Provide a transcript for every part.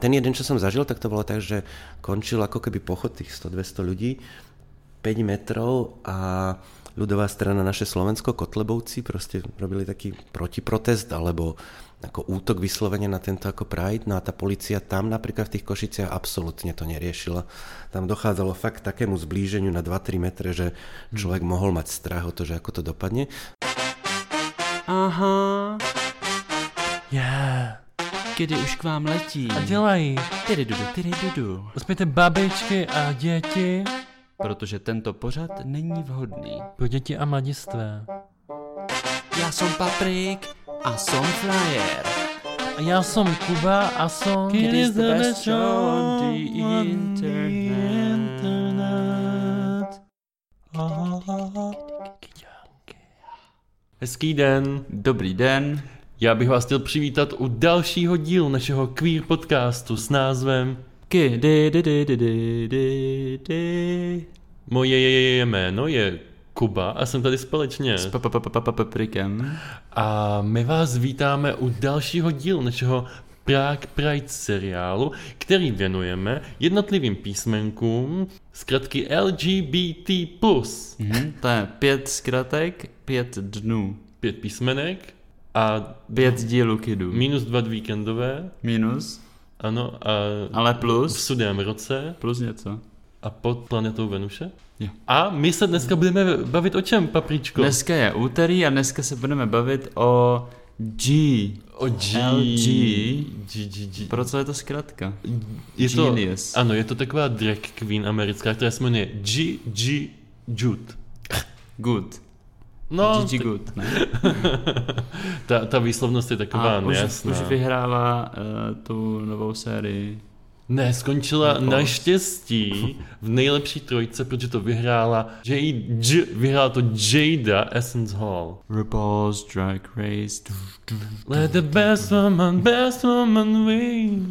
Ten jeden, čo som zažil, tak to bolo tak, že končil ako keby pochod tých 100-200 ľudí, 5 metrov a ľudová strana naše Slovensko, Kotlebovci, proste robili taký protiprotest alebo ako útok vyslovene na tento ako Pride, no a tá policia tam napríklad v tých Košiciach absolútne to neriešila. Tam dochádzalo fakt takému zblíženiu na 2-3 metre, že človek mohol mať strach o to, že ako to dopadne. Aha, Yeah. Kdy už k vám letí. A dělají. Tyry dudu, tyry dudu. Uspějte babičky a děti. Protože tento pořad není vhodný. Pro děti a mladistvé. Já jsem Paprik a jsem Flyer. A já jsem Kuba a jsem... It is the best show on the internet. Hezký den. Dobrý den. Já bych vás chtěl přivítat u dalšího dílu našeho queer podcastu s názvem. Moje je jméno je Kuba a jsem tady společně. S pa- pa- pa- pa- pa- paprikem. A my vás vítáme u dalšího dílu našeho Prague Pride seriálu, který věnujeme jednotlivým písmenkům zkratky LGBT+. Mhm, to je pět zkratek, pět dnů. Pět písmenek a Pět dílů kidů. minus dva víkendové, Minus, ano, a ale v plus, sudém roce plus něco. a pod planetou Venuše. Jo. A my se dneska budeme bavit o čem, papričko? Dneska je úterý a dneska se budeme bavit o G. O G. LG. G, G, G. Pro co je to zkratka? Je to, Genius. ano, je to taková drag queen americká, která se jmenuje G, G, Jude. Good. No, tak- Good, ne? ta, ta výslovnost je taková A už, nejasná. už vyhrála uh, tu novou sérii. Ne, skončila naštěstí v nejlepší trojce, protože to vyhrála, jí J, vyhrála to Jada Essence Hall. RuPaul's Drag Race. Let the best woman, best woman win.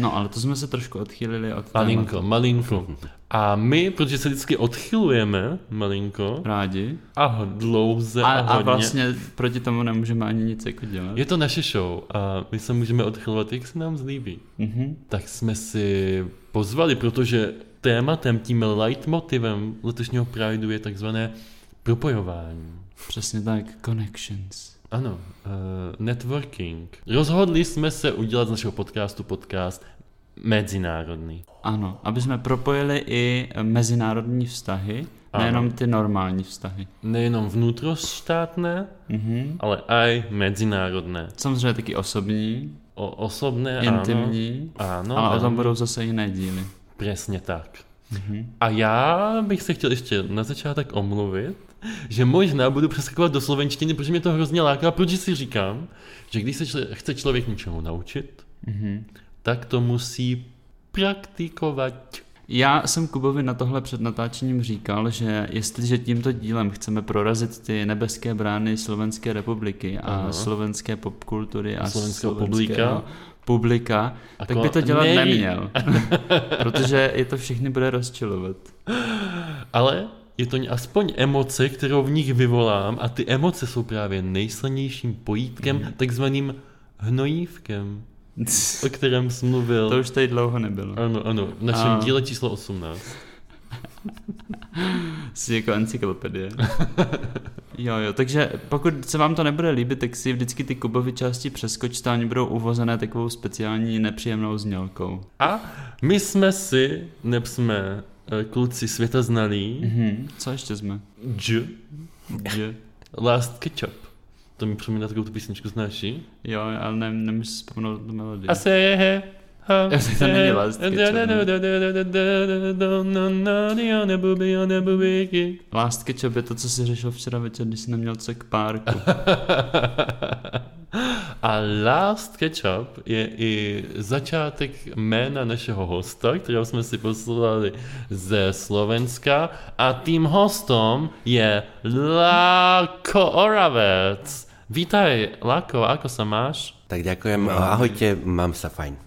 No, ale to jsme se trošku odchýlili od Malinko, tématu. malinko. A my, protože se vždycky odchylujeme, malinko, Rádi. a dlouze A, a, a vlastně proti tomu nemůžeme ani nic jako dělat. je to naše show a my se můžeme odchylovat, jak se nám zlíbí. Mhm. Tak jsme si pozvali, protože tématem, tím leitmotivem letošního Prideu je takzvané propojování. Přesně tak, connections. Ano, uh, networking. Rozhodli jsme se udělat z našeho podcastu podcast mezinárodný. Ano, aby jsme propojili i mezinárodní vztahy, Ano. nejenom ty normální vztahy. Nejenom vnútroštátne, Mhm. ale aj medzinárodné. Samozřejmě taky osobní, O, osobné, intimní. Áno, ale o tom budou zase jiné díly. Presne tak. Mhm. A já bych se chtěl ještě na začátek omluvit, že možná budu přeskakovat do slovenštiny, protože mě to hrozně láká, protože si říkám, že když se čl- chce člověk něčemu naučit, Mhm. Tak to musí praktikovat. Já jsem Kubovi na tohle před natáčením říkal, že jestliže tímto dílem chceme prorazit ty nebeské brány Slovenské republiky a Aha. slovenské popkultury a Slovenského publika. publika, tak Ako by to dělat neví- neměl. protože je to všechny bude rozčilovat. Ale je to aspoň emoce, kterou v nich vyvolám a ty emoce jsou právě nejsilnějším pojítkem, takzvaným hnojívkem, o kterém jsem mluvil. to už tady dlouho nebylo. Ano, ano, v našem A- díle číslo 18. Jsi jako encyklopedie. jo, jo, takže pokud se vám to nebude líbit, tak si vždycky ty Kubovy části přeskočte oni budou uvozené takovou speciální nepříjemnou znělkou. A my jsme si, neb jsme eh, kluci světa znalí, Mhm. Co ještě jsme? J, Že? Last Ketchup. To mi připomíná takovou tu písničku, znáš ji? Jo, ale nemůžu si vzpomenout tu melodii. A se he, Já si to není Last Ketchup, je to, co jsi řešil včera večer, když jsi neměl co k párku. A Last Ketchup je i začátek jména našeho hosta, kterého jsme si poslali ze Slovenska a tím hostom je Láko Oravec. Vítaj, Láko, ako sa máš? Tak ďakujem, ahojte, mám sa fajn.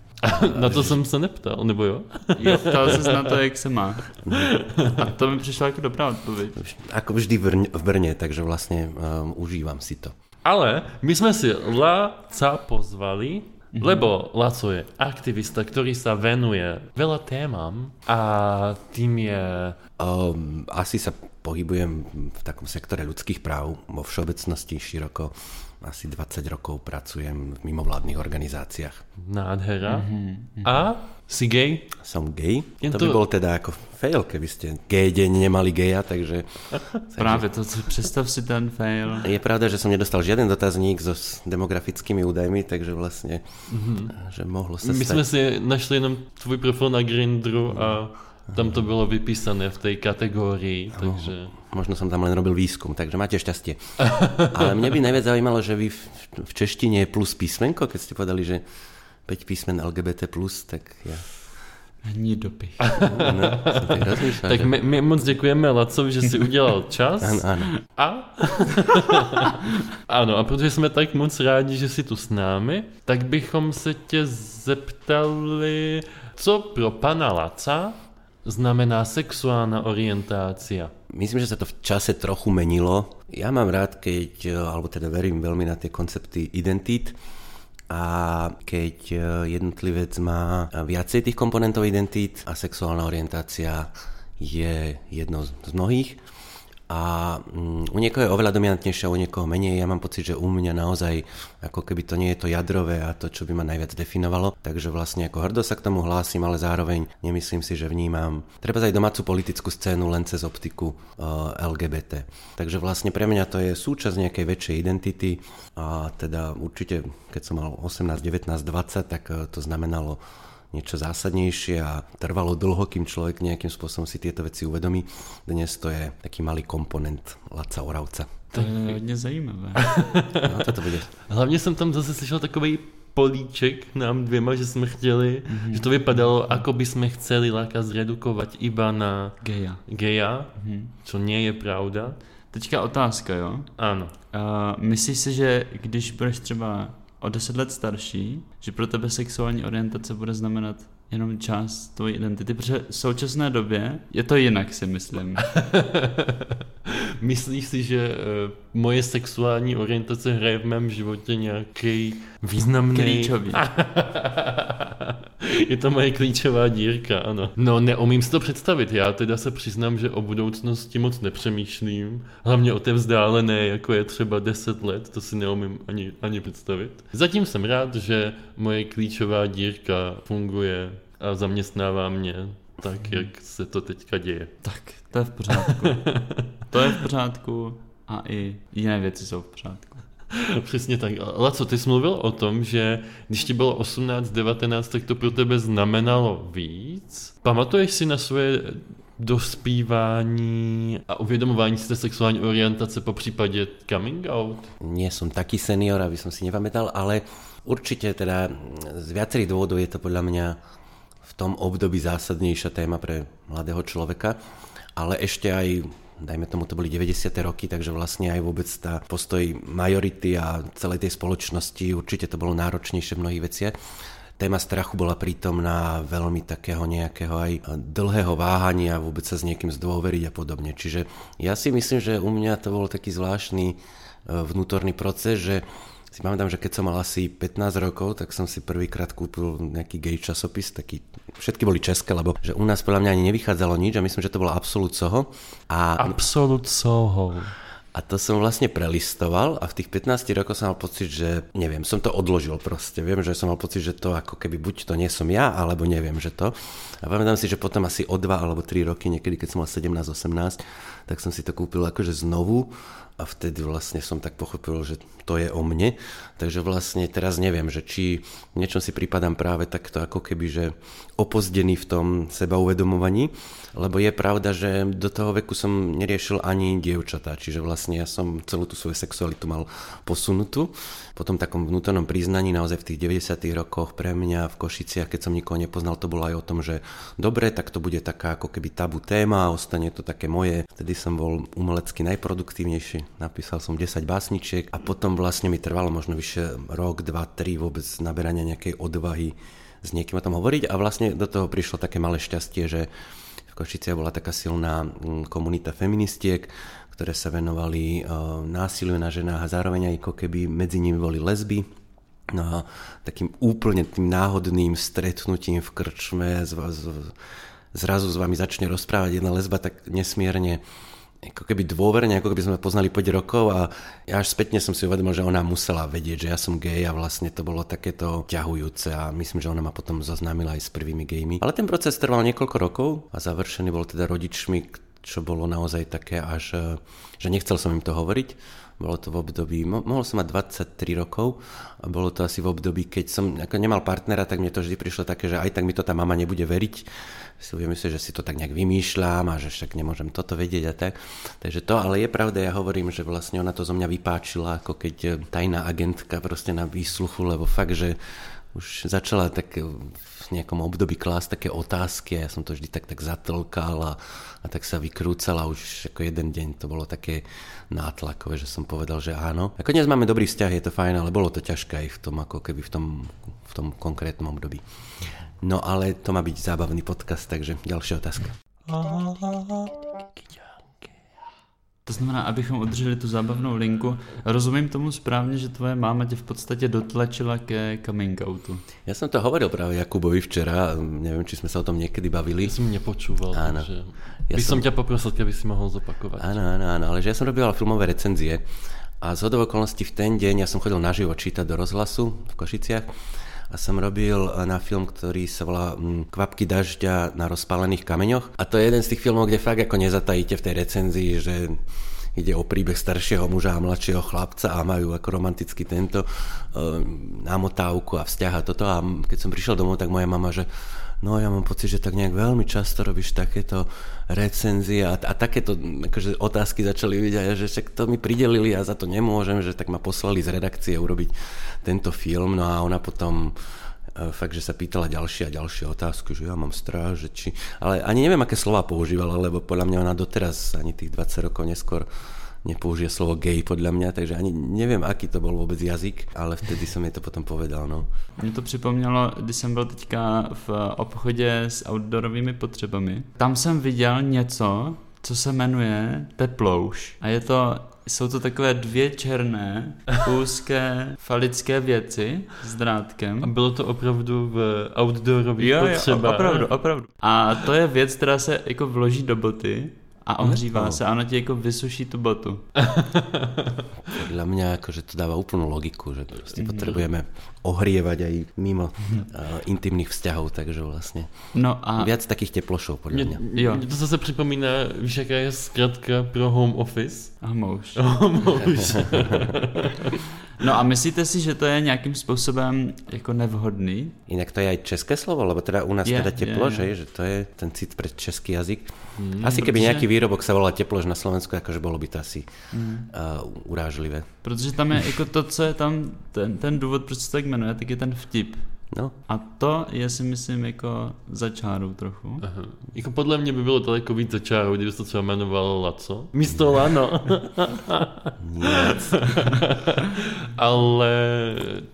Na to jsem se neptal, nebo jo? Jo, ptal jsi na to, jak se má. A to mi přišlo jako dobrá odpověď. Ako vždy v Brne takže vlastne um, užívam si to. Ale my jsme si Láca pozvali Lebo Laco je aktivista, ktorý sa venuje veľa témam a tým je... Um, asi sa pohybujem v takom sektore ľudských práv vo všeobecnosti široko. Asi 20 rokov pracujem v mimovládnych organizáciách. Nádhera. A si gay? Som gay. Je to, to- by bol teda ako fail, keby ste gay deň nemali geja, takže... Právě to, co- představ si ten fail. Je pravda, že som nedostal žiaden dotazník so s demografickými údajmi, takže vlastne, že mohlo sa My stať... sme si našli jenom tvůj profil na Grindru a tam to bylo vypísané v tej kategórii, takže... Možno som tam len robil výskum, takže máte šťastie. Ale mne by najviac zaujímalo, že vy v, v češtine je plus písmenko, keď ste povedali, že 5 písmen LGBT+, tak ja Ani dopich. no, tak my, my moc děkujeme Lacovi, že si udělal čas. Áno, áno. A? ano, a protože jsme tak moc rádi, že jsi tu s námi, tak bychom se tě zeptali, co pro pana Laca znamená sexuálna orientácia. Myslím, že sa to v čase trochu menilo. Ja mám rád, keď, alebo teda verím veľmi na tie koncepty identít a keď jednotlivec má viacej tých komponentov identít a sexuálna orientácia je jedno z mnohých a mm, u niekoho je oveľa dominantnejšia, u niekoho menej. Ja mám pocit, že u mňa naozaj ako keby to nie je to jadrové a to, čo by ma najviac definovalo. Takže vlastne ako hrdo sa k tomu hlásim, ale zároveň nemyslím si, že vnímam treba aj domácu politickú scénu len cez optiku uh, LGBT. Takže vlastne pre mňa to je súčasť nejakej väčšej identity a teda určite, keď som mal 18, 19, 20, tak uh, to znamenalo niečo zásadnejšie a trvalo dlho, kým človek nejakým spôsobom si tieto veci uvedomí. Dnes to je taký malý komponent Laca Oravca. To je hodně zajímavé. No, toto bude. Hlavně jsem tam zase slyšel takový políček nám dvěma, že jsme chtěli, mm-hmm. že to vypadalo, ako by sme chceli Laka zredukovat iba na Geja. geja, mm-hmm. čo nie je pravda. Teďka otázka, jo? Áno. Uh, myslíš si, že když budeš třeba o 10 let starší, že pro tebe sexuální orientace bude znamenat jenom část tvojí identity, protože v současné době je to jinak, si myslím. Myslíš si, že uh, moje sexuální orientace hraje v mém životě nějaký významný... Klíčový. je to moje klíčová dírka, ano. No, neumím si to představit. Já teda se přiznám, že o budoucnosti moc nepřemýšlím. Hlavně o té vzdálené, jako je třeba 10 let, to si neumím ani, ani představit. Zatím jsem rád, že moje klíčová dírka funguje a zaměstnává mě tak, jak se to teďka děje. Tak, to je v pořádku. To je v pořádku a i jiné věci jsou v pořádku. Přesně tak. Laco, ty jsi mluvil o tom, že když ti bylo 18, 19, tak to pro tebe znamenalo víc. Pamatuješ si na svoje dospívání a uvědomování si té sexuální orientace po případě coming out? Nie som taký senior, aby som si nepamätal, ale určite teda z viacerých dôvodov je to podľa mňa v tom období zásadnejšia téma pre mladého človeka, ale ešte aj dajme tomu, to boli 90. roky, takže vlastne aj vôbec tá postoj majority a celej tej spoločnosti, určite to bolo náročnejšie v mnohých veciach. Téma strachu bola prítomná veľmi takého nejakého aj dlhého váhania, vôbec sa s niekým zdôveriť a podobne. Čiže ja si myslím, že u mňa to bol taký zvláštny e, vnútorný proces, že si pamätám, že keď som mal asi 15 rokov, tak som si prvýkrát kúpil nejaký gay časopis, taký, všetky boli české, lebo že u nás podľa mňa ani nevychádzalo nič a myslím, že to bolo Absolut Soho. A, Absolut Soho. a to som vlastne prelistoval a v tých 15 rokoch som mal pocit, že neviem, som to odložil proste. Viem, že som mal pocit, že to ako keby buď to nie som ja, alebo neviem, že to. A pamätám si, že potom asi o 2 alebo 3 roky, niekedy keď som mal 17-18, tak som si to kúpil akože znovu a vtedy vlastne som tak pochopil, že to je o mne. Takže vlastne teraz neviem, že či v niečom si pripadám práve takto ako keby, že opozdený v tom seba uvedomovaní, lebo je pravda, že do toho veku som neriešil ani dievčatá, čiže vlastne ja som celú tú svoju sexualitu mal posunutú. Po tom takom vnútornom priznaní naozaj v tých 90 rokoch pre mňa v Košiciach, keď som nikoho nepoznal, to bolo aj o tom, že dobre, tak to bude taká ako keby tabu téma, ostane to také moje. Vtedy som bol umelecky najproduktívnejší, napísal som 10 básničiek a potom vlastne mi trvalo možno vyše rok, dva, tri vôbec naberania nejakej odvahy s niekým o tom hovoriť. A vlastne do toho prišlo také malé šťastie, že v Košiciach bola taká silná mm, komunita feministiek, ktoré sa venovali uh, násiliu na ženách a zároveň aj ako keby medzi nimi boli lesby, No a takým úplne tým náhodným stretnutím v krčme z, z, zrazu s vami začne rozprávať jedna lesba tak nesmierne ako keby dôverne, ako keby sme poznali 5 rokov a ja až spätne som si uvedomil, že ona musela vedieť, že ja som gay a vlastne to bolo takéto ťahujúce a myslím, že ona ma potom zoznámila aj s prvými gejmi. Ale ten proces trval niekoľko rokov a završený bol teda rodičmi, čo bolo naozaj také až, že nechcel som im to hovoriť. Bolo to v období, mohol som mať 23 rokov a bolo to asi v období, keď som ako nemal partnera, tak mne to vždy prišlo také, že aj tak mi to tá mama nebude veriť si myslieť, že si to tak nejak vymýšľam a že však nemôžem toto vedieť a tak. Takže to, ale je pravda, ja hovorím, že vlastne ona to zo mňa vypáčila, ako keď eh, tajná agentka proste na výsluchu, lebo fakt, že už začala tak v nejakom období klásť také otázky a ja som to vždy tak, tak zatlkal a, a tak sa vykrúcala už ako jeden deň. To bolo také nátlakové, že som povedal, že áno. Ako dnes máme dobrý vzťah, je to fajn, ale bolo to ťažké aj v tom, ako keby v tom, v tom konkrétnom období. No ale to má byť zábavný podcast, takže ďalšia otázka. To znamená, abychom udrželi tu zábavnou linku. Rozumím tomu správně, že tvoje máma tě v podstatě dotlačila ke coming outu. Ja som to hovoril práve Jakubovi včera, neviem, či sme sa o tom niekedy bavili. Ja som nepočúval, Áno. takže Ja by som som- ťa poprosil, keby si mohol zopakovať. Áno, áno, áno, ale že ja som robil filmové recenzie a z okolností v ten deň ja som chodil naživo čítať do rozhlasu v Košiciach a som robil na film, ktorý sa volá mm, Kvapky dažďa na rozpálených kameňoch. A to je jeden z tých filmov, kde fakt ako nezatajíte v tej recenzii, že ide o príbeh staršieho muža a mladšieho chlapca a majú ako romanticky tento e, námotávku a vzťah a toto a keď som prišiel domov, tak moja mama, že No ja mám pocit, že tak nejak veľmi často robíš takéto recenzie a, a takéto akože, otázky začali vidieť ja, že však to mi pridelili a za to nemôžem, že tak ma poslali z redakcie urobiť tento film. No a ona potom fakt, že sa pýtala ďalšie a ďalšie otázky, že ja mám strach, že či... Ale ani neviem, aké slova používala, lebo podľa mňa ona doteraz, ani tých 20 rokov neskôr, nepoužije slovo gay podľa mňa, takže ani neviem, aký to bol vôbec jazyk, ale vtedy som jej to potom povedal, no. Mě to připomnělo, když jsem byl teďka v obchodě s outdoorovými potřebami. Tam jsem viděl něco, co se jmenuje Peplouš. A je to, jsou to takové dvě černé, úzké, falické věci s drátkem. A bylo to opravdu v outdoorových Jo, jo, potřebách. opravdu, opravdu. A to je věc, která se jako vloží do boty a ohřívá No. se a ona ti jako vysuší tu botu. Podľa mňa akože to dáva úplnú logiku, že proste potrebujeme ohrievať aj mimo uh, intimných vzťahov, takže vlastne No a viac takých teplošov podľa mňa. Jo. mně to zase připomíná, víš, jaká je zkratka pro home office? Home office. No a myslíte si, že to je nějakým způsobem jako nevhodný? Inak to je aj české slovo, lebo teda u nás Je, teda teplož, je, je. že to je ten cit pre český jazyk. Mm, asi keby protože- nejaký výrobok sa volal teplož na Slovensku, akože bolo by to asi Mm. uh, urážlivé. Protože tam je jako to, co je tam, ten, ten důvod, proč se tak jmenuje, tak je ten vtip. No, A to je si myslím jako za čárou trochu. Aha. Jako podle mě by bylo daleko víc za čárou, kdyby se to třeba jmenovalo Laco. Místo Lano. nic. Ale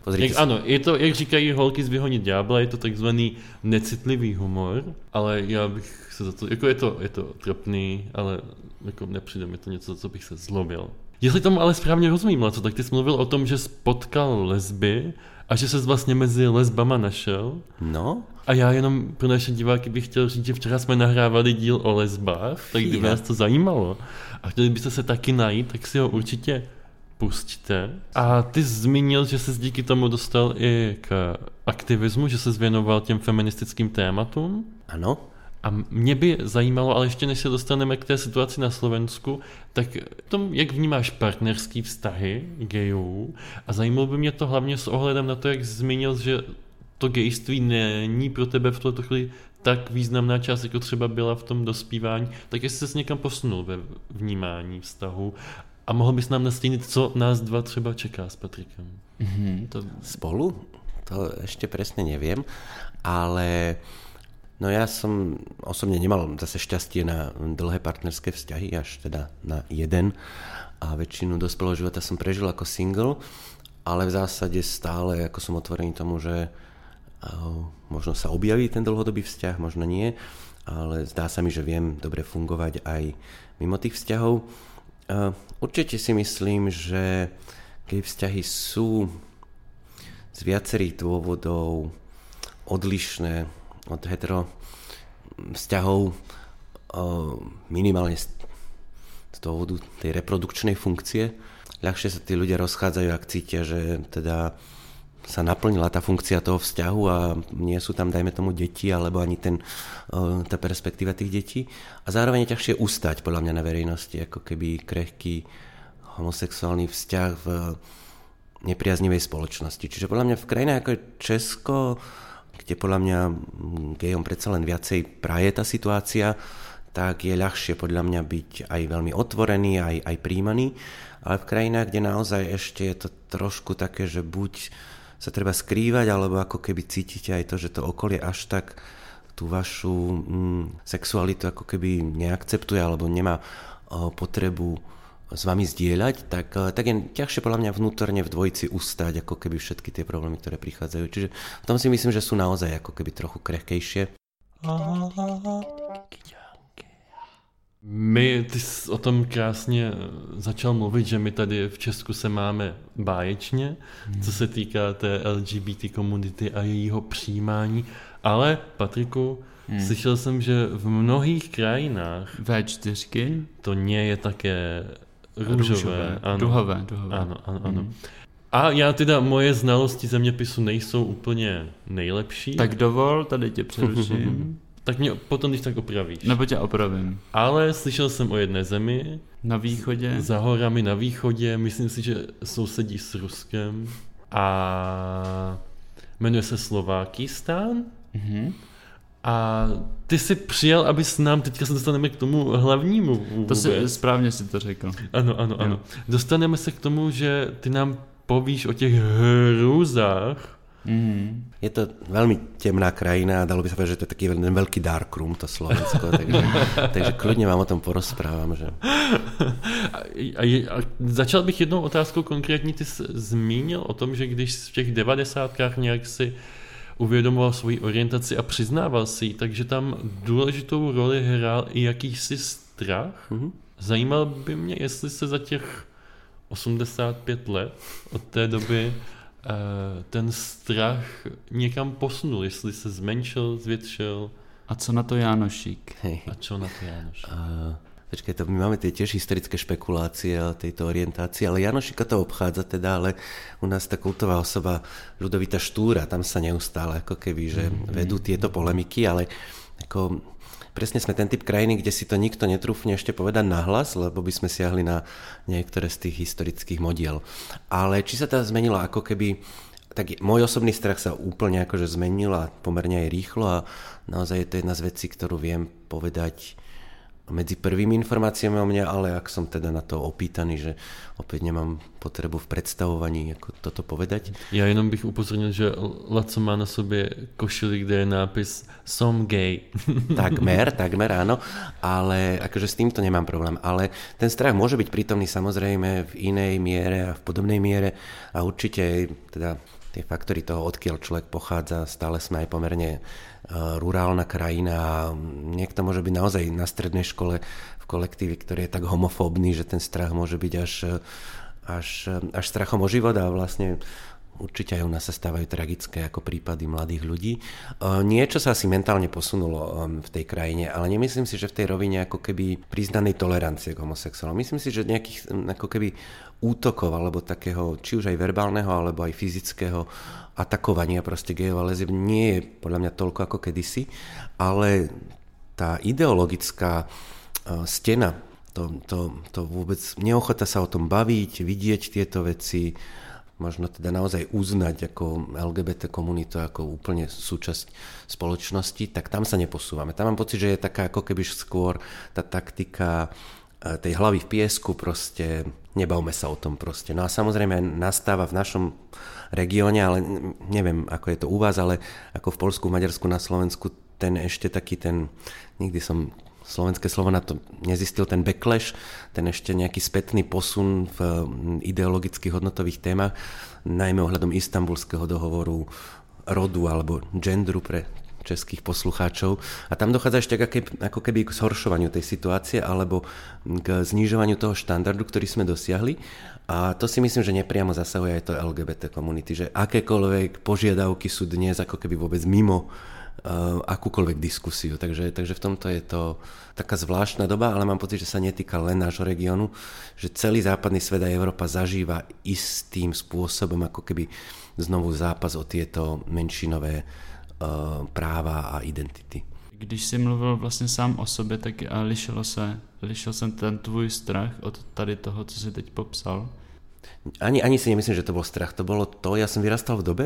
Pozrite jak, si. ano, je to, jak říkají holky z Vyhonit ďábla, je to takzvaný necitlivý humor, ale já bych se za to, jako je to, je to trapný, ale jako nepřijde mi to něco, co bych se zlobil. Jestli tomu ale správně rozumím, Laco, tak ty jsi mluvil o tom, že jsi potkal lesby a že se vlastně mezi lesbama našel. No, A já jenom pro naše diváky bych chtěl říct, že včera jsme nahrávali díl o lesbách, tak kdyby Fíha. vás to zajímalo a chtěli byste se taky najít, tak si ho určitě pustíte. A ty zmínil, že jsi díky tomu dostal i k aktivismu, že se věnoval těm feministickým tématům. ano. A mě by zajímalo, ale ještě než se dostaneme k té situaci na Slovensku, tak tom, jak vnímáš partnerský vztahy gejů a zajímalo by mě to hlavně s ohledem na to, jak zmínil, že to gejství není pro tebe v tuto chvíli tak významná část, jako třeba byla v tom dospívání, tak jestli se někam posunul ve vnímání vztahu a mohl bys nám nastínit, co nás dva třeba čeká s Patrikem. Mhm, to, Spolu? To ešte presne neviem, ale no ja som osobne nemal zase šťastie na dlhé partnerské vzťahy, až teda na jeden a väčšinu dospelého života som prežil ako single, ale v zásade stále ako som otvorený tomu, že možno sa objaví ten dlhodobý vzťah, možno nie, ale zdá sa mi, že viem dobre fungovať aj mimo tých vzťahov. Určite si myslím, že gay vzťahy sú z viacerých dôvodov odlišné od hetero vzťahov minimálne z dôvodu tej reprodukčnej funkcie. Ľahšie sa tí ľudia rozchádzajú, ak cítia, že teda sa naplnila tá funkcia toho vzťahu a nie sú tam, dajme tomu, deti, alebo ani ten, tá perspektíva tých detí. A zároveň je ťažšie ustať, podľa mňa, na verejnosti, ako keby krehký homosexuálny vzťah v nepriaznivej spoločnosti. Čiže podľa mňa v krajinách ako je Česko, kde podľa mňa gejom predsa len viacej praje tá situácia, tak je ľahšie podľa mňa byť aj veľmi otvorený, aj, aj príjmaný. Ale v krajinách, kde naozaj ešte je to trošku také, že buď sa treba skrývať, alebo ako keby cítite aj to, že to okolie až tak tú vašu mm, sexualitu ako keby neakceptuje alebo nemá o, potrebu s vami zdieľať, tak, tak je ťažšie podľa mňa vnútorne v dvojici ustať ako keby všetky tie problémy, ktoré prichádzajú. Čiže v tom si myslím, že sú naozaj ako keby trochu krehkejšie. My, ty jsi o tom krásně začal mluvit, že my tady v Česku se máme báječně, hmm. co se týká té LGBT komunity a jejího přijímání, ale Patriku, hmm. slyšel jsem, že v mnohých krajinách V4 to nie je také růžové. ano. Duhové, duhové. Ano, ano, ano. Hmm. A já teda, moje znalosti zeměpisu nejsou úplně nejlepší. Tak dovol, tady tě přeruším. Tak mě potom, když tak opravíš. Nebo tě opravím. Ale slyšel jsem o jedné zemi. Na východě. Za horami na východě. Myslím si, že sousedí s Ruskem. A jmenuje se Slovákistán. Mm-hmm. A ty jsi přijel, abys nám, teďka se dostaneme k tomu hlavnímu vůbec. To si, správně si to řekl. Ano, ano, ano. Jo. Dostaneme se k tomu, že ty nám povíš o těch hrůzách, Mm. Je to veľmi temná krajina a dalo by sa povedať, že to je taký jeden veľký dark room, to Slovensko, takže, takže kľudne vám o tom porozprávam. Že... A, a, a začal bych jednou otázkou konkrétní, ty jsi zmínil o tom, že když v těch devadesátkách nějak si uvědomoval svoji orientaci a přiznával si ji, takže tam důležitou roli hrál i jakýsi strach. Mm-hmm. Zajímal by mě, jestli se za těch 85 let od té doby Eh, ten strach někam posunul, jestli se zmenšil, zvětšil. A co na to Jánošík? Hej. A čo na to Jánošík? Uh, počkej, to my máme tie tiež historické špekulácie o tejto orientácii, ale Janošika to obchádza teda, ale u nás tá kultová osoba Ľudovita Štúra, tam sa neustále ako keby, že mm-hmm. vedú tieto polemiky, ale ako presne sme ten typ krajiny, kde si to nikto netrúfne ešte povedať nahlas, lebo by sme siahli na niektoré z tých historických modiel. Ale či sa to zmenilo ako keby tak môj osobný strach sa úplne akože zmenil a pomerne aj rýchlo a naozaj je to jedna z vecí, ktorú viem povedať medzi prvými informáciami o mňa, ale ak som teda na to opýtaný, že opäť nemám potrebu v predstavovaní ako toto povedať. Ja jenom bych upozornil, že Laco má na sobě košili, kde je nápis Som gay. Takmer, takmer áno, ale akože s týmto nemám problém. Ale ten strach môže byť prítomný samozrejme v inej miere a v podobnej miere a určite teda tie faktory toho, odkiaľ človek pochádza, stále sme aj pomerne rurálna krajina niekto môže byť naozaj na strednej škole v kolektíve, ktorý je tak homofóbny, že ten strach môže byť až, až, až strachom o život a vlastne Určite aj u nás sa stávajú tragické ako prípady mladých ľudí. E, niečo sa asi mentálne posunulo e, v tej krajine, ale nemyslím si, že v tej rovine ako keby priznanej tolerancie k homosexuálom. Myslím si, že nejakých ako keby útokov alebo takého, či už aj verbálneho, alebo aj fyzického atakovania proste gejov a lezieb nie je podľa mňa toľko ako kedysi, ale tá ideologická e, stena, to, to, to vôbec neochota sa o tom baviť, vidieť tieto veci, možno teda naozaj uznať ako LGBT komunitu ako úplne súčasť spoločnosti, tak tam sa neposúvame. Tam mám pocit, že je taká ako keby skôr tá taktika e, tej hlavy v piesku, proste nebavme sa o tom proste. No a samozrejme nastáva v našom regióne, ale neviem, ako je to u vás, ale ako v Polsku, Maďarsku, na Slovensku, ten ešte taký ten, nikdy som slovenské slovo na to nezistil ten backlash, ten ešte nejaký spätný posun v ideologických hodnotových témach, najmä ohľadom istambulského dohovoru rodu alebo genderu pre českých poslucháčov. A tam dochádza ešte ako keby k zhoršovaniu tej situácie alebo k znižovaniu toho štandardu, ktorý sme dosiahli. A to si myslím, že nepriamo zasahuje aj to LGBT komunity, že akékoľvek požiadavky sú dnes ako keby vôbec mimo akúkoľvek diskusiu. Takže, takže v tomto je to taká zvláštna doba, ale mám pocit, že sa netýka len nášho regiónu, že celý západný svet a Európa zažíva istým spôsobom ako keby znovu zápas o tieto menšinové uh, práva a identity. Když jsi mluvil vlastně sám o sobě, tak lišilo se, lišil jsem ten tvůj strach od tady toho, co jsi teď popsal? Ani, ani si nemyslím, že to bol strach. To bolo to, ja som vyrastal v dobe,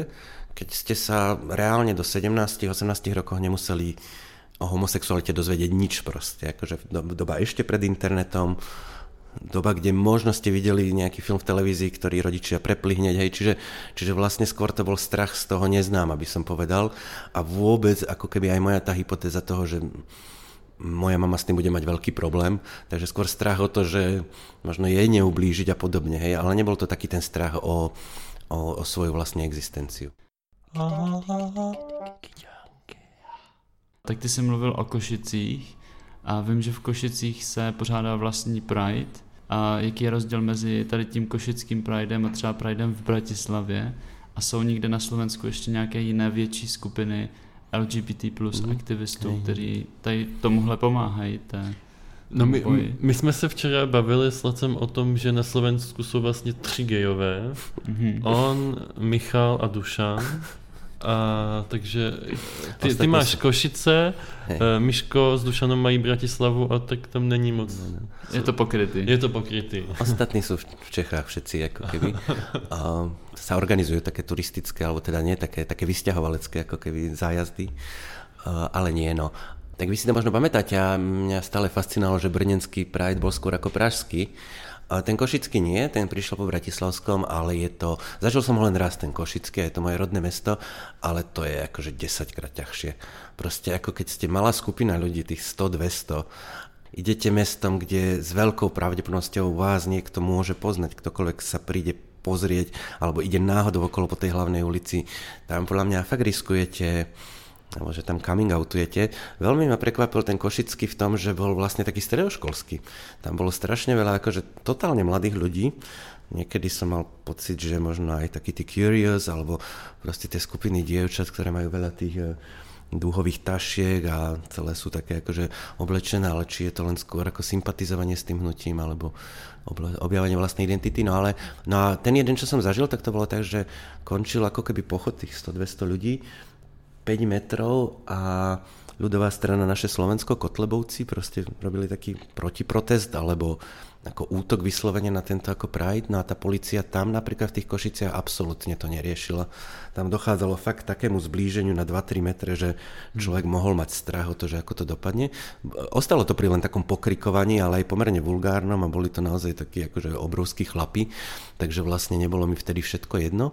keď ste sa reálne do 17-18 rokov nemuseli o homosexualite dozvedieť nič proste. Akože doba ešte pred internetom, doba, kde možno ste videli nejaký film v televízii, ktorý rodičia prepli hneď, hej, čiže, čiže vlastne skôr to bol strach z toho neznám, aby som povedal a vôbec ako keby aj moja tá hypotéza toho, že moja mama s tým bude mať veľký problém, takže skôr strach o to, že možno jej neublížiť a podobne, hej, ale nebol to taký ten strach o, o, o svoju vlastní existenciu. Tak ty jsi mluvil o Košicích a vím, že v Košicích se pořádá vlastní Pride. A jaký je rozdíl mezi tady tím košickým Pridem a třeba Pridem v Bratislavě? A jsou někde na Slovensku ještě nějaké jiné větší skupiny LGBT plus mm. aktivistů, kteří tady tomuhle pomáhají? Té No my, my jsme se včera bavili s Lacem o tom, že na Slovensku jsou vlastně tři gejové. Mm-hmm. On, Michal a Dušan. A, takže ty, ty máš Košice, Hej. Eh, Miško s Dušanom mají Bratislavu a tak tam není moc. No, no. Je to pokrytý. Je to pokrytý. Ostatní sú v Čechách všetci ako keby. A sa organizujú také turistické, alebo teda nie, také, také vysťahovalecké ako keby zájazdy. Ale nie, no. Tak vy si to možno pamätáte a mňa stále fascinovalo, že brnenský Pride bol skôr ako pražský ten Košický nie, ten prišiel po Bratislavskom, ale je to, zažil som ho len raz ten Košický, je to moje rodné mesto, ale to je akože 10 krát ťažšie. Proste ako keď ste malá skupina ľudí, tých 100-200, idete mestom, kde s veľkou pravdepodobnosťou vás niekto môže poznať, ktokoľvek sa príde pozrieť, alebo ide náhodou okolo po tej hlavnej ulici, tam podľa mňa fakt riskujete alebo že tam coming outujete. Veľmi ma prekvapil ten Košický v tom, že bol vlastne taký stredoškolský. Tam bolo strašne veľa akože totálne mladých ľudí. Niekedy som mal pocit, že možno aj taký tí curious, alebo proste tie skupiny dievčat, ktoré majú veľa tých eh, dúhových tašiek a celé sú také akože oblečené, ale či je to len skôr ako sympatizovanie s tým hnutím alebo objavenie vlastnej identity. No ale no a ten jeden, čo som zažil, tak to bolo tak, že končil ako keby pochod tých 100-200 ľudí 5 metrov a ľudová strana naše Slovensko, Kotlebovci, proste robili taký protiprotest alebo ako útok vyslovene na tento ako Pride, no a tá policia tam napríklad v tých Košiciach absolútne to neriešila. Tam dochádzalo fakt takému zblíženiu na 2-3 metre, že človek mohol mať strach o to, že ako to dopadne. Ostalo to pri len takom pokrikovaní, ale aj pomerne vulgárnom a boli to naozaj takí akože obrovskí chlapi, takže vlastne nebolo mi vtedy všetko jedno.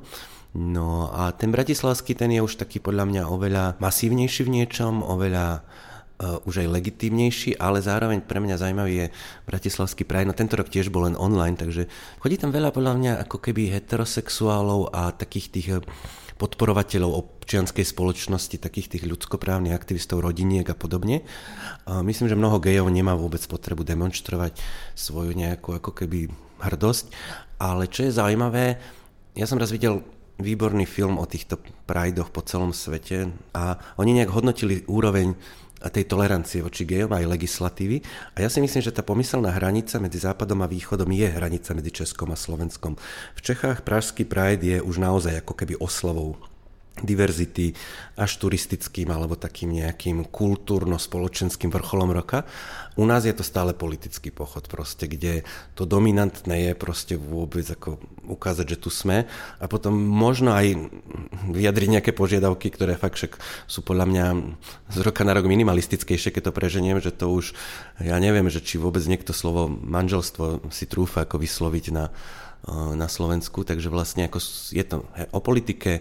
No a ten bratislavský, ten je už taký podľa mňa oveľa masívnejší v niečom, oveľa uh, už aj legitímnejší, ale zároveň pre mňa zaujímavý je Bratislavský Pride. No tento rok tiež bol len online, takže chodí tam veľa podľa mňa ako keby heterosexuálov a takých tých eh, podporovateľov občianskej spoločnosti, takých tých ľudskoprávnych aktivistov, rodiniek a podobne. A myslím, že mnoho gejov nemá vôbec potrebu demonstrovať svoju nejakú ako keby hrdosť, ale čo je zaujímavé, ja som raz videl výborný film o týchto prajdoch po celom svete a oni nejak hodnotili úroveň tej tolerancie voči gejom aj legislatívy. A ja si myslím, že tá pomyselná hranica medzi západom a východom je hranica medzi Českom a Slovenskom. V Čechách pražský Pride je už naozaj ako keby oslovou diverzity až turistickým alebo takým nejakým kultúrno-spoločenským vrcholom roka. U nás je to stále politický pochod proste, kde to dominantné je proste vôbec ako ukázať, že tu sme a potom možno aj vyjadriť nejaké požiadavky, ktoré fakt však sú podľa mňa z roka na rok minimalistickejšie, keď to preženiem, že to už, ja neviem, že či vôbec niekto slovo manželstvo si trúfa ako vysloviť na, na Slovensku, takže vlastne ako je to o politike,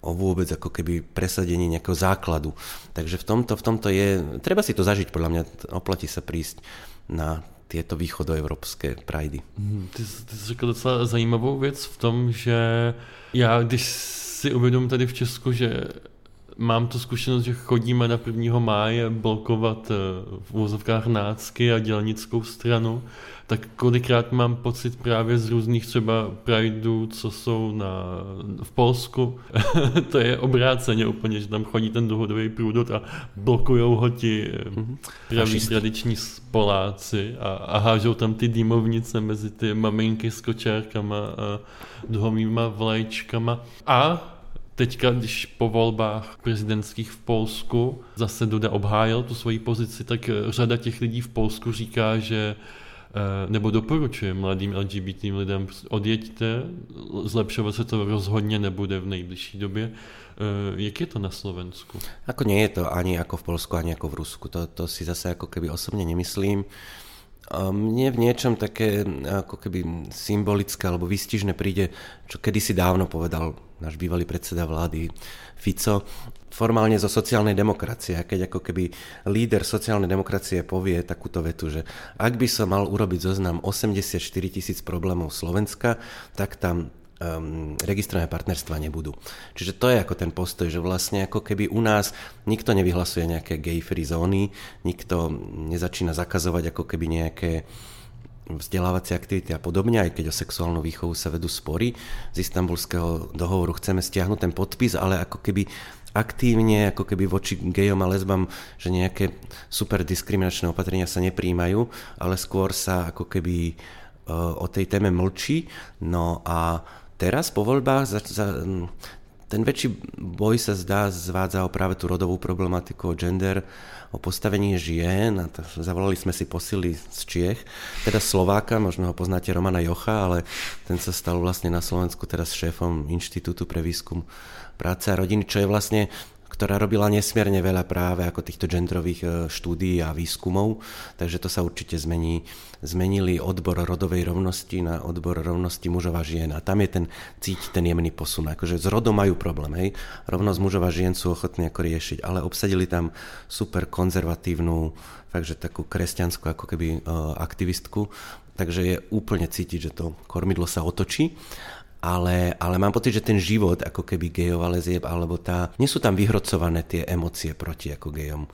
o vôbec ako keby presadení nejakého základu. Takže v tomto, v tomto je, treba si to zažiť, podľa mňa oplatí sa prísť na tieto východoevropské prajdy. Ty, ty jsi řekl docela zajímavou věc v tom, že já, když si uvědomím tady v Česku, že mám tu zkušenost, že chodíme na 1. máje blokovat eh, v úzovkách nácky a dělnickou stranu, tak kolikrát mám pocit právě z různých třeba prideů, co jsou na, v Polsku, to je obráceně úplně, že tam chodí ten dohodový průdot a blokujou ho ti mm-hmm. praví tradiční Poláci a, a hážou tam ty dýmovnice mezi ty maminky s kočárkama a dlouhýma vlajčkama. A teďka, když po volbách prezidentských v Polsku zase Duda obhájil tu svoji pozici, tak řada těch lidí v Polsku říká, že Eh, nebo doporučujem mladým LGBT lidem, odjeďte, zlepšovat se to rozhodně nebude v nejbližší době. Eh, jak je to na Slovensku? Ako nie je to ani ako v Polsku, ani ako v Rusku. To, to si zase ako keby osobne nemyslím. Mne v niečom také ako keby symbolické alebo výstižné príde, čo kedysi dávno povedal náš bývalý predseda vlády Fico, formálne zo sociálnej demokracie. A keď ako keby líder sociálnej demokracie povie takúto vetu, že ak by som mal urobiť zoznam 84 tisíc problémov Slovenska, tak tam um, registrované partnerstva nebudú. Čiže to je ako ten postoj, že vlastne ako keby u nás nikto nevyhlasuje nejaké gay-free zóny, nikto nezačína zakazovať ako keby nejaké vzdelávacie aktivity a podobne, aj keď o sexuálnu výchovu sa vedú spory. Z istambulského dohovoru chceme stiahnuť ten podpis, ale ako keby aktívne, ako keby voči gejom a lesbám, že nejaké super diskriminačné opatrenia sa nepríjmajú, ale skôr sa ako keby o tej téme mlčí. No a teraz po voľbách za, za, ten väčší boj sa zdá zvádza o práve tú rodovú problematiku, o gender, o postavení žien a to, zavolali sme si posily z Čiech, teda Slováka, možno ho poznáte Romana Jocha, ale ten sa stal vlastne na Slovensku teraz šéfom Inštitútu pre výskum práce a rodiny, čo je vlastne ktorá robila nesmierne veľa práve ako týchto genderových e, štúdií a výskumov, takže to sa určite zmení. Zmenili odbor rodovej rovnosti na odbor rovnosti mužov a žien a tam je ten cíť ten jemný posun. Akože s rodom majú problém, hej. Rovnosť mužov a žien sú ochotní ako riešiť, ale obsadili tam super konzervatívnu, takže takú kresťanskú ako keby e, aktivistku, takže je úplne cítiť, že to kormidlo sa otočí ale, ale mám pocit, že ten život ako keby gejov a lezieb, alebo tá, nie sú tam vyhrocované tie emócie proti ako gejom.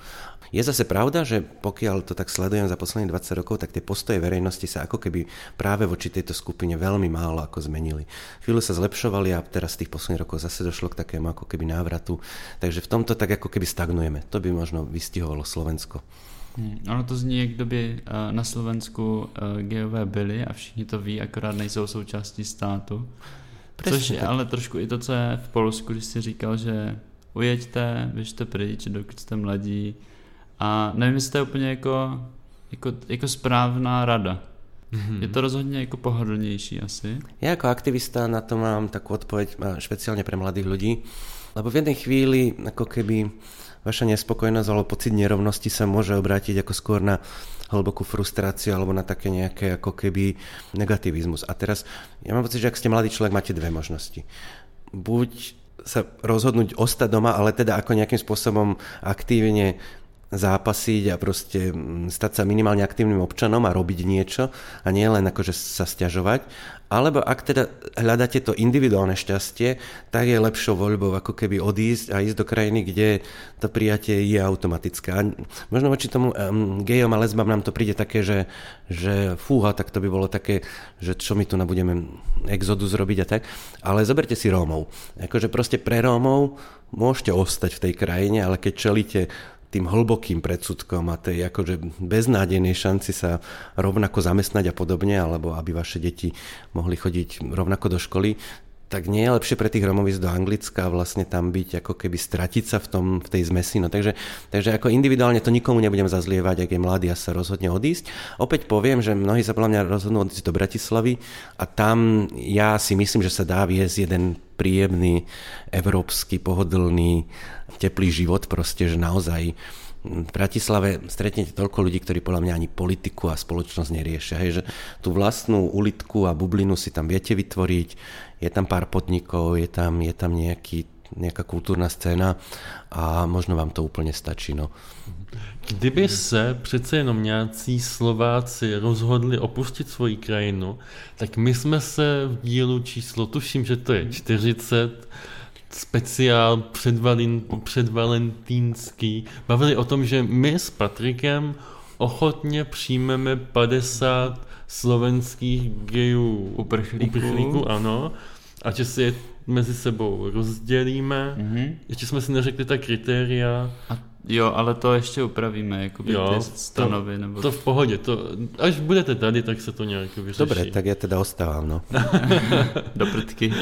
Je zase pravda, že pokiaľ to tak sledujem za posledných 20 rokov, tak tie postoje verejnosti sa ako keby práve voči tejto skupine veľmi málo ako zmenili. Chvíľu sa zlepšovali a teraz z tých posledných rokov zase došlo k takému ako keby návratu. Takže v tomto tak ako keby stagnujeme. To by možno vystihovalo Slovensko. Hmm, ono to zní, jak kdyby uh, na Slovensku uh, geové byli a všichni to ví, akorát nejsou součástí státu. Presne Což je tak. ale trošku i to, co je v Polsku, když si říkal, že ujeďte, běžte pryč, dokud jste mladí. A nevím, jestli to je úplně jako, jako, jako správná rada. Mm-hmm. Je to rozhodně jako pohodlnější asi. Ja ako aktivista na to mám takú odpoveď špeciálne pre mladých ľudí, lebo v jednej chvíli ako keby vaša nespokojnosť alebo pocit nerovnosti sa môže obrátiť ako skôr na hlbokú frustráciu alebo na také nejaké ako keby negativizmus. A teraz, ja mám pocit, že ak ste mladý človek, máte dve možnosti. Buď sa rozhodnúť ostať doma, ale teda ako nejakým spôsobom aktívne zápasiť a proste mm, stať sa minimálne aktívnym občanom a robiť niečo a nie len akože sa stiažovať. Alebo ak teda hľadáte to individuálne šťastie, tak je lepšou voľbou ako keby odísť a ísť do krajiny, kde to prijatie je automatické. A možno voči tomu um, gejom a lesbám nám to príde také, že, že fúha, tak to by bolo také, že čo my tu budeme exodus robiť a tak. Ale zoberte si Rómov. Akože proste pre Rómov môžete ostať v tej krajine, ale keď čelíte tým hlbokým predsudkom a tej akože beznádejnej šanci sa rovnako zamestnať a podobne, alebo aby vaše deti mohli chodiť rovnako do školy, tak nie je lepšie pre tých Romov ísť do Anglicka a vlastne tam byť, ako keby stratiť sa v, tom, v tej zmesi. No, takže, takže ako individuálne to nikomu nebudem zazlievať, ak je mladý a sa rozhodne odísť. Opäť poviem, že mnohí sa podľa mňa rozhodnú odísť do Bratislavy a tam ja si myslím, že sa dá viesť jeden príjemný, európsky, pohodlný, teplý život, proste, že naozaj v Bratislave stretnete toľko ľudí, ktorí podľa mňa ani politiku a spoločnosť neriešia. Hej, že tú vlastnú ulitku a bublinu si tam viete vytvoriť, je tam pár podnikov, je tam, je tam nejaký, nejaká kultúrna scéna a možno vám to úplne stačí. No. Kdyby se přece jenom nějací Slováci rozhodli opustit svoji krajinu, tak my jsme se v dílu číslo, tuším, že to je 40, speciál předvalin, bavili o tom, že my s Patrikem ochotně přijmeme 50 slovenských gejů Uprchlíků. uprchlíků ano, a že si je mezi sebou rozdělíme. Mhm. Ještě jsme si neřekli ta kritéria. A jo, ale to ještě upravíme, jako by Jo, ty stanovy, nebo... To v pohodě, to, až budete tady, tak se to nějak vyřeší. Dobre, tak ja teda ostávam, no. Do prdky.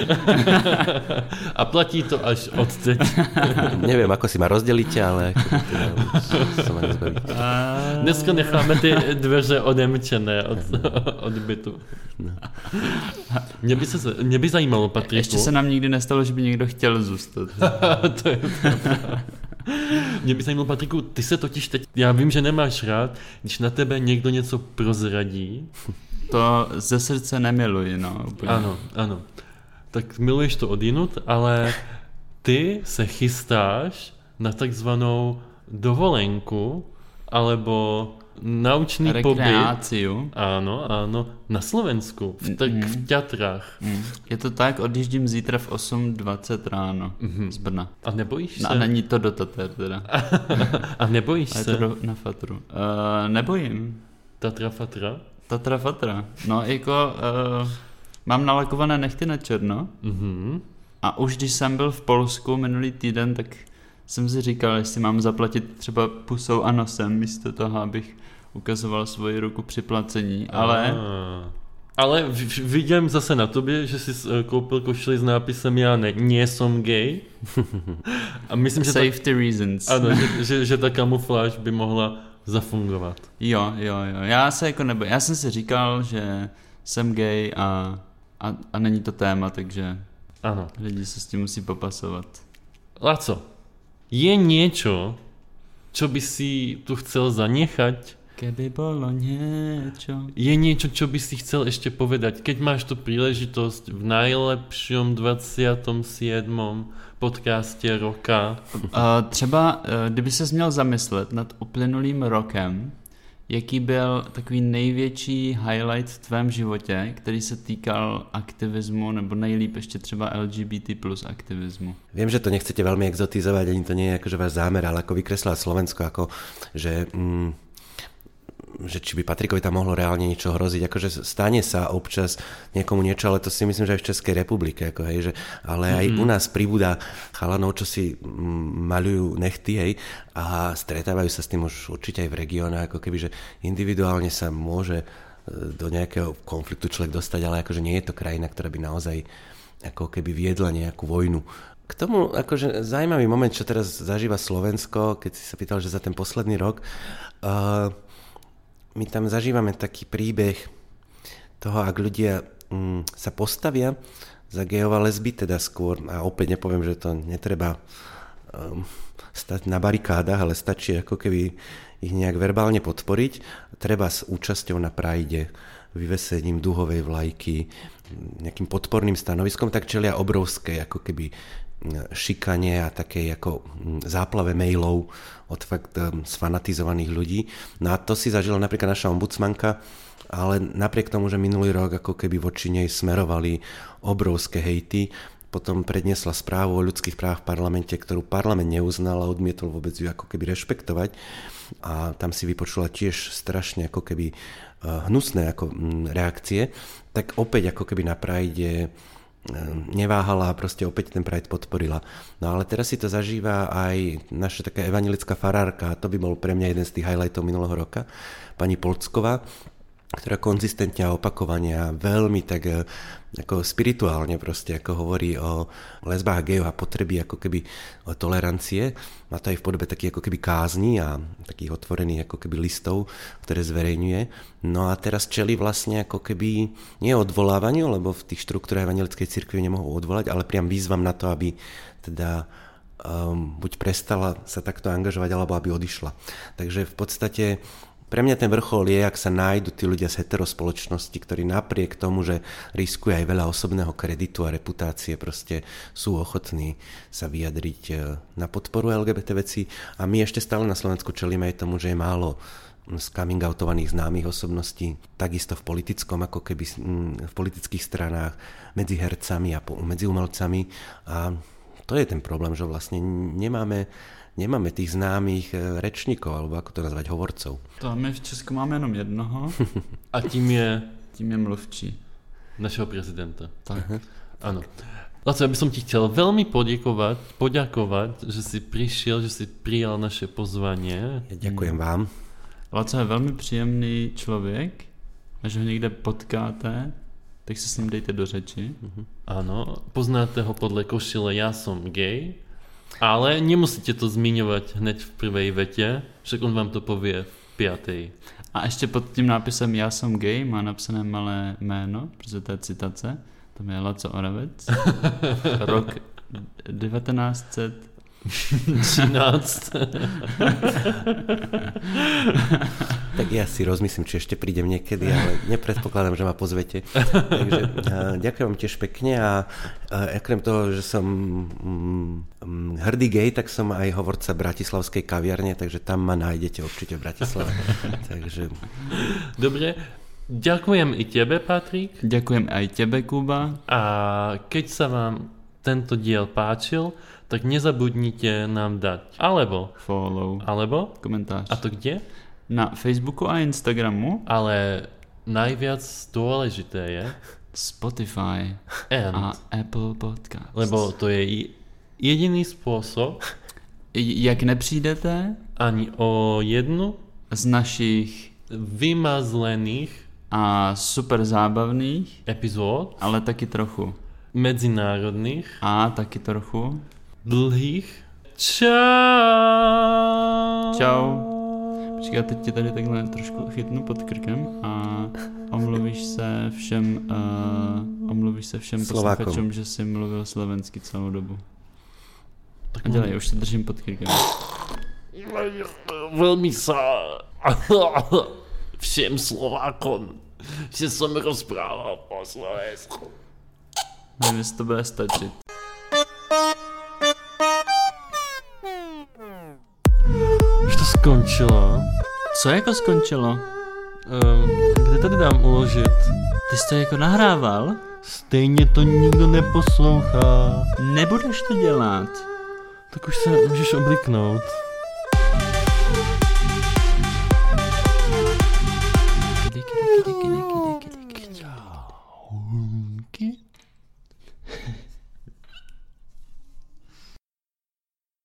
A platí to až od teď. Neviem, ako si ma rozdelíte, ale teda sa ma. Dneska necháme ty dveře odemčené od, od bytu. Mě by, se, mě by zajímalo, Patriku. Ještě se nám nikdy nestalo, že by někdo chtěl zůstat. to je pravda. Mě by zajímalo, Patriku, ty se totiž teď, já vím, že nemáš rád, když na tebe někdo něco prozradí. To ze srdce nemiluji, no. Úplně. Ano, ano. Tak miluješ to odinut, ale ty se chystáš na takzvanou dovolenku alebo naučný pobyt. Rekreáciu. Áno, áno, na Slovensku, v, tak, Mhm. v Tatrách. Mm. Je to tak, odjíždím zítra v 8.20 ráno Mhm. z Brna. A nebojíš No, se? a není to do Tater teda. A nebojíš A je se? to do, na Fatru. Uh, nebojím. Tatra Fatra? Tatra Fatra. No jako uh, mám nalakované nechty na černo Mhm. a už když jsem byl v Polsku minulý týden, tak jsem si říkal, jestli mám zaplatit třeba pusou a nosem místo toho, abych ukazoval svoji ruku při placení, ale A. Ale vidím zase na tobě, že jsi eh, koupil košili s nápisem já ne, nie som gay. A myslím, že ta, safety reasons. ano, že, že, že ta kamufláž by mohla zafungovat. Jo, jo, jo. Já se jako nebo, já jsem si říkal, že jsem gay a, a, a není to téma, takže Ano. lidi se s tím musí popasovat. Laco, je niečo, čo by si tu chcel zanechať? Keby bolo niečo. Je niečo, čo by si chcel ešte povedať? Keď máš tu príležitosť v najlepšom 27. podcaste roka. Uh, třeba, uh, kdyby se měl zamyslet nad uplynulým rokem, jaký byl takový největší highlight v tvém životě, který se týkal aktivismu, nebo nejlíp ještě třeba LGBT plus aktivismu. Viem, že to nechcete veľmi exotizovať, ani to nie je akože váš zámer, ale ako vykreslať Slovensko, ako že, mm, že či by Patrikovi tam mohlo reálne niečo hroziť, akože stane sa občas niekomu niečo, ale to si myslím, že aj v Českej republike, ako hej, že, ale aj u nás pribúda chalanov, čo si mm, maľujú nechty, hej, a stretávajú sa s tým už určite aj v regióne, ako keby, že individuálne sa môže e, do nejakého konfliktu človek dostať, ale akože nie je to krajina, ktorá by naozaj ako keby viedla nejakú vojnu. K tomu akože zaujímavý moment, čo teraz zažíva Slovensko, keď si sa pýtal, že za ten posledný rok, uh, my tam zažívame taký príbeh toho, ak ľudia mm, sa postavia za gejov a lesby, teda skôr, a opäť nepoviem, že to netreba um, stať na barikádach, ale stačí ako keby ich nejak verbálne podporiť, treba s účasťou na prajde, vyvesením duhovej vlajky, nejakým podporným stanoviskom, tak čelia obrovské ako keby šikanie a takej ako mm, záplave mailov od fakt sfanatizovaných ľudí. No a to si zažila napríklad naša ombudsmanka, ale napriek tomu, že minulý rok ako keby voči nej smerovali obrovské hejty, potom predniesla správu o ľudských právach v parlamente, ktorú parlament neuznal a odmietol vôbec ju ako keby rešpektovať. A tam si vypočula tiež strašne ako keby uh, hnusné ako mm, reakcie. Tak opäť ako keby na Pride neváhala a proste opäť ten Pride podporila. No ale teraz si to zažíva aj naša taká evangelická farárka, to by bol pre mňa jeden z tých highlightov minulého roka, pani Polcková, ktorá konzistentne a opakovane a veľmi tak e, ako spirituálne proste ako hovorí o lesbách a a potreby ako keby tolerancie. Má to aj v podobe takých ako keby kázni a takých otvorených ako keby listov, ktoré zverejňuje. No a teraz čeli vlastne ako keby nie odvolávaniu, lebo v tých štruktúrach evangelickej cirkvi nemohol odvolať, ale priam výzvam na to, aby teda um, buď prestala sa takto angažovať, alebo aby odišla. Takže v podstate pre mňa ten vrchol je, ak sa nájdu tí ľudia z heterospoločnosti, ktorí napriek tomu, že riskuje aj veľa osobného kreditu a reputácie, proste sú ochotní sa vyjadriť e, na podporu LGBT veci. A my ešte stále na Slovensku čelíme aj tomu, že je málo z coming outovaných známych osobností, takisto v politickom, ako keby v politických stranách, medzi hercami a medzi umelcami. A To je ten problém, že vlastne nemáme, nemáme tých známych eh, rečníkov, alebo ako to nazvať, hovorcov. To a my v Česku máme jenom jednoho, A tím je tím je mluvčí. našeho prezidenta. Tak. Áno. Laco, ja by som ti chcel veľmi poďakovať, poďakovať, že si prišiel, že si prijal naše pozvanie. Ja ďakujem vám. Laco je velmi příjemný člověk, až ho někde potkáte, tak se s ním dejte do řeči. Áno, poznáte ho podľa košile Ja som gay, ale nemusíte to zmiňovať hneď v prvej vete, však on vám to povie v piatej. A ještě pod tím nápisem Já jsem gay má napsané malé jméno, protože to je citace. Tam je Laco Oravec. Rok 1900. 13. Tak ja si rozmyslím, či ešte prídem niekedy, ale nepredpokladám, že ma pozvete. Takže ďakujem vám tiež pekne a, okrem toho, že som mm, hrdý gej, tak som aj hovorca Bratislavskej kaviarne, takže tam ma nájdete určite v Bratislave. takže Dobre, ďakujem i tebe, Patrik. Ďakujem aj tebe, Kuba. A keď sa vám tento diel páčil, tak nezabudnite nám dať. Alebo, Follow. alebo, Komentář. a to kde? Na Facebooku a Instagramu Ale najviac dôležité je, Spotify and, a Apple Podcast. lebo to je jediný spôsob Jak nepřijdete ani o jednu z našich vymazlených a super zábavných, epizód ale taky trochu. medzinárodných A taky trochu. Dlhých. Čau. Čau. Počkej, já teď tě tady takhle trošku chytnu pod krkem a omluvíš se všem, uh, omluvíš se všem Slovákom. posluchačům, že jsi mluvil slovensky celou dobu. A dělej, už se držím pod krkem. Veľmi sa všem Slovákom, že som rozprával po Slovensku. Nevím, jestli to bude stačit. Skončilo. Co jako skončilo? Um, kde tady dám uložit? Ty jsi to jako nahrával? Stejně to nikdo neposlouchá. Nebudeš to dělat. Tak už se můžeš obliknout. Kdy, kdy, kdy, kdy.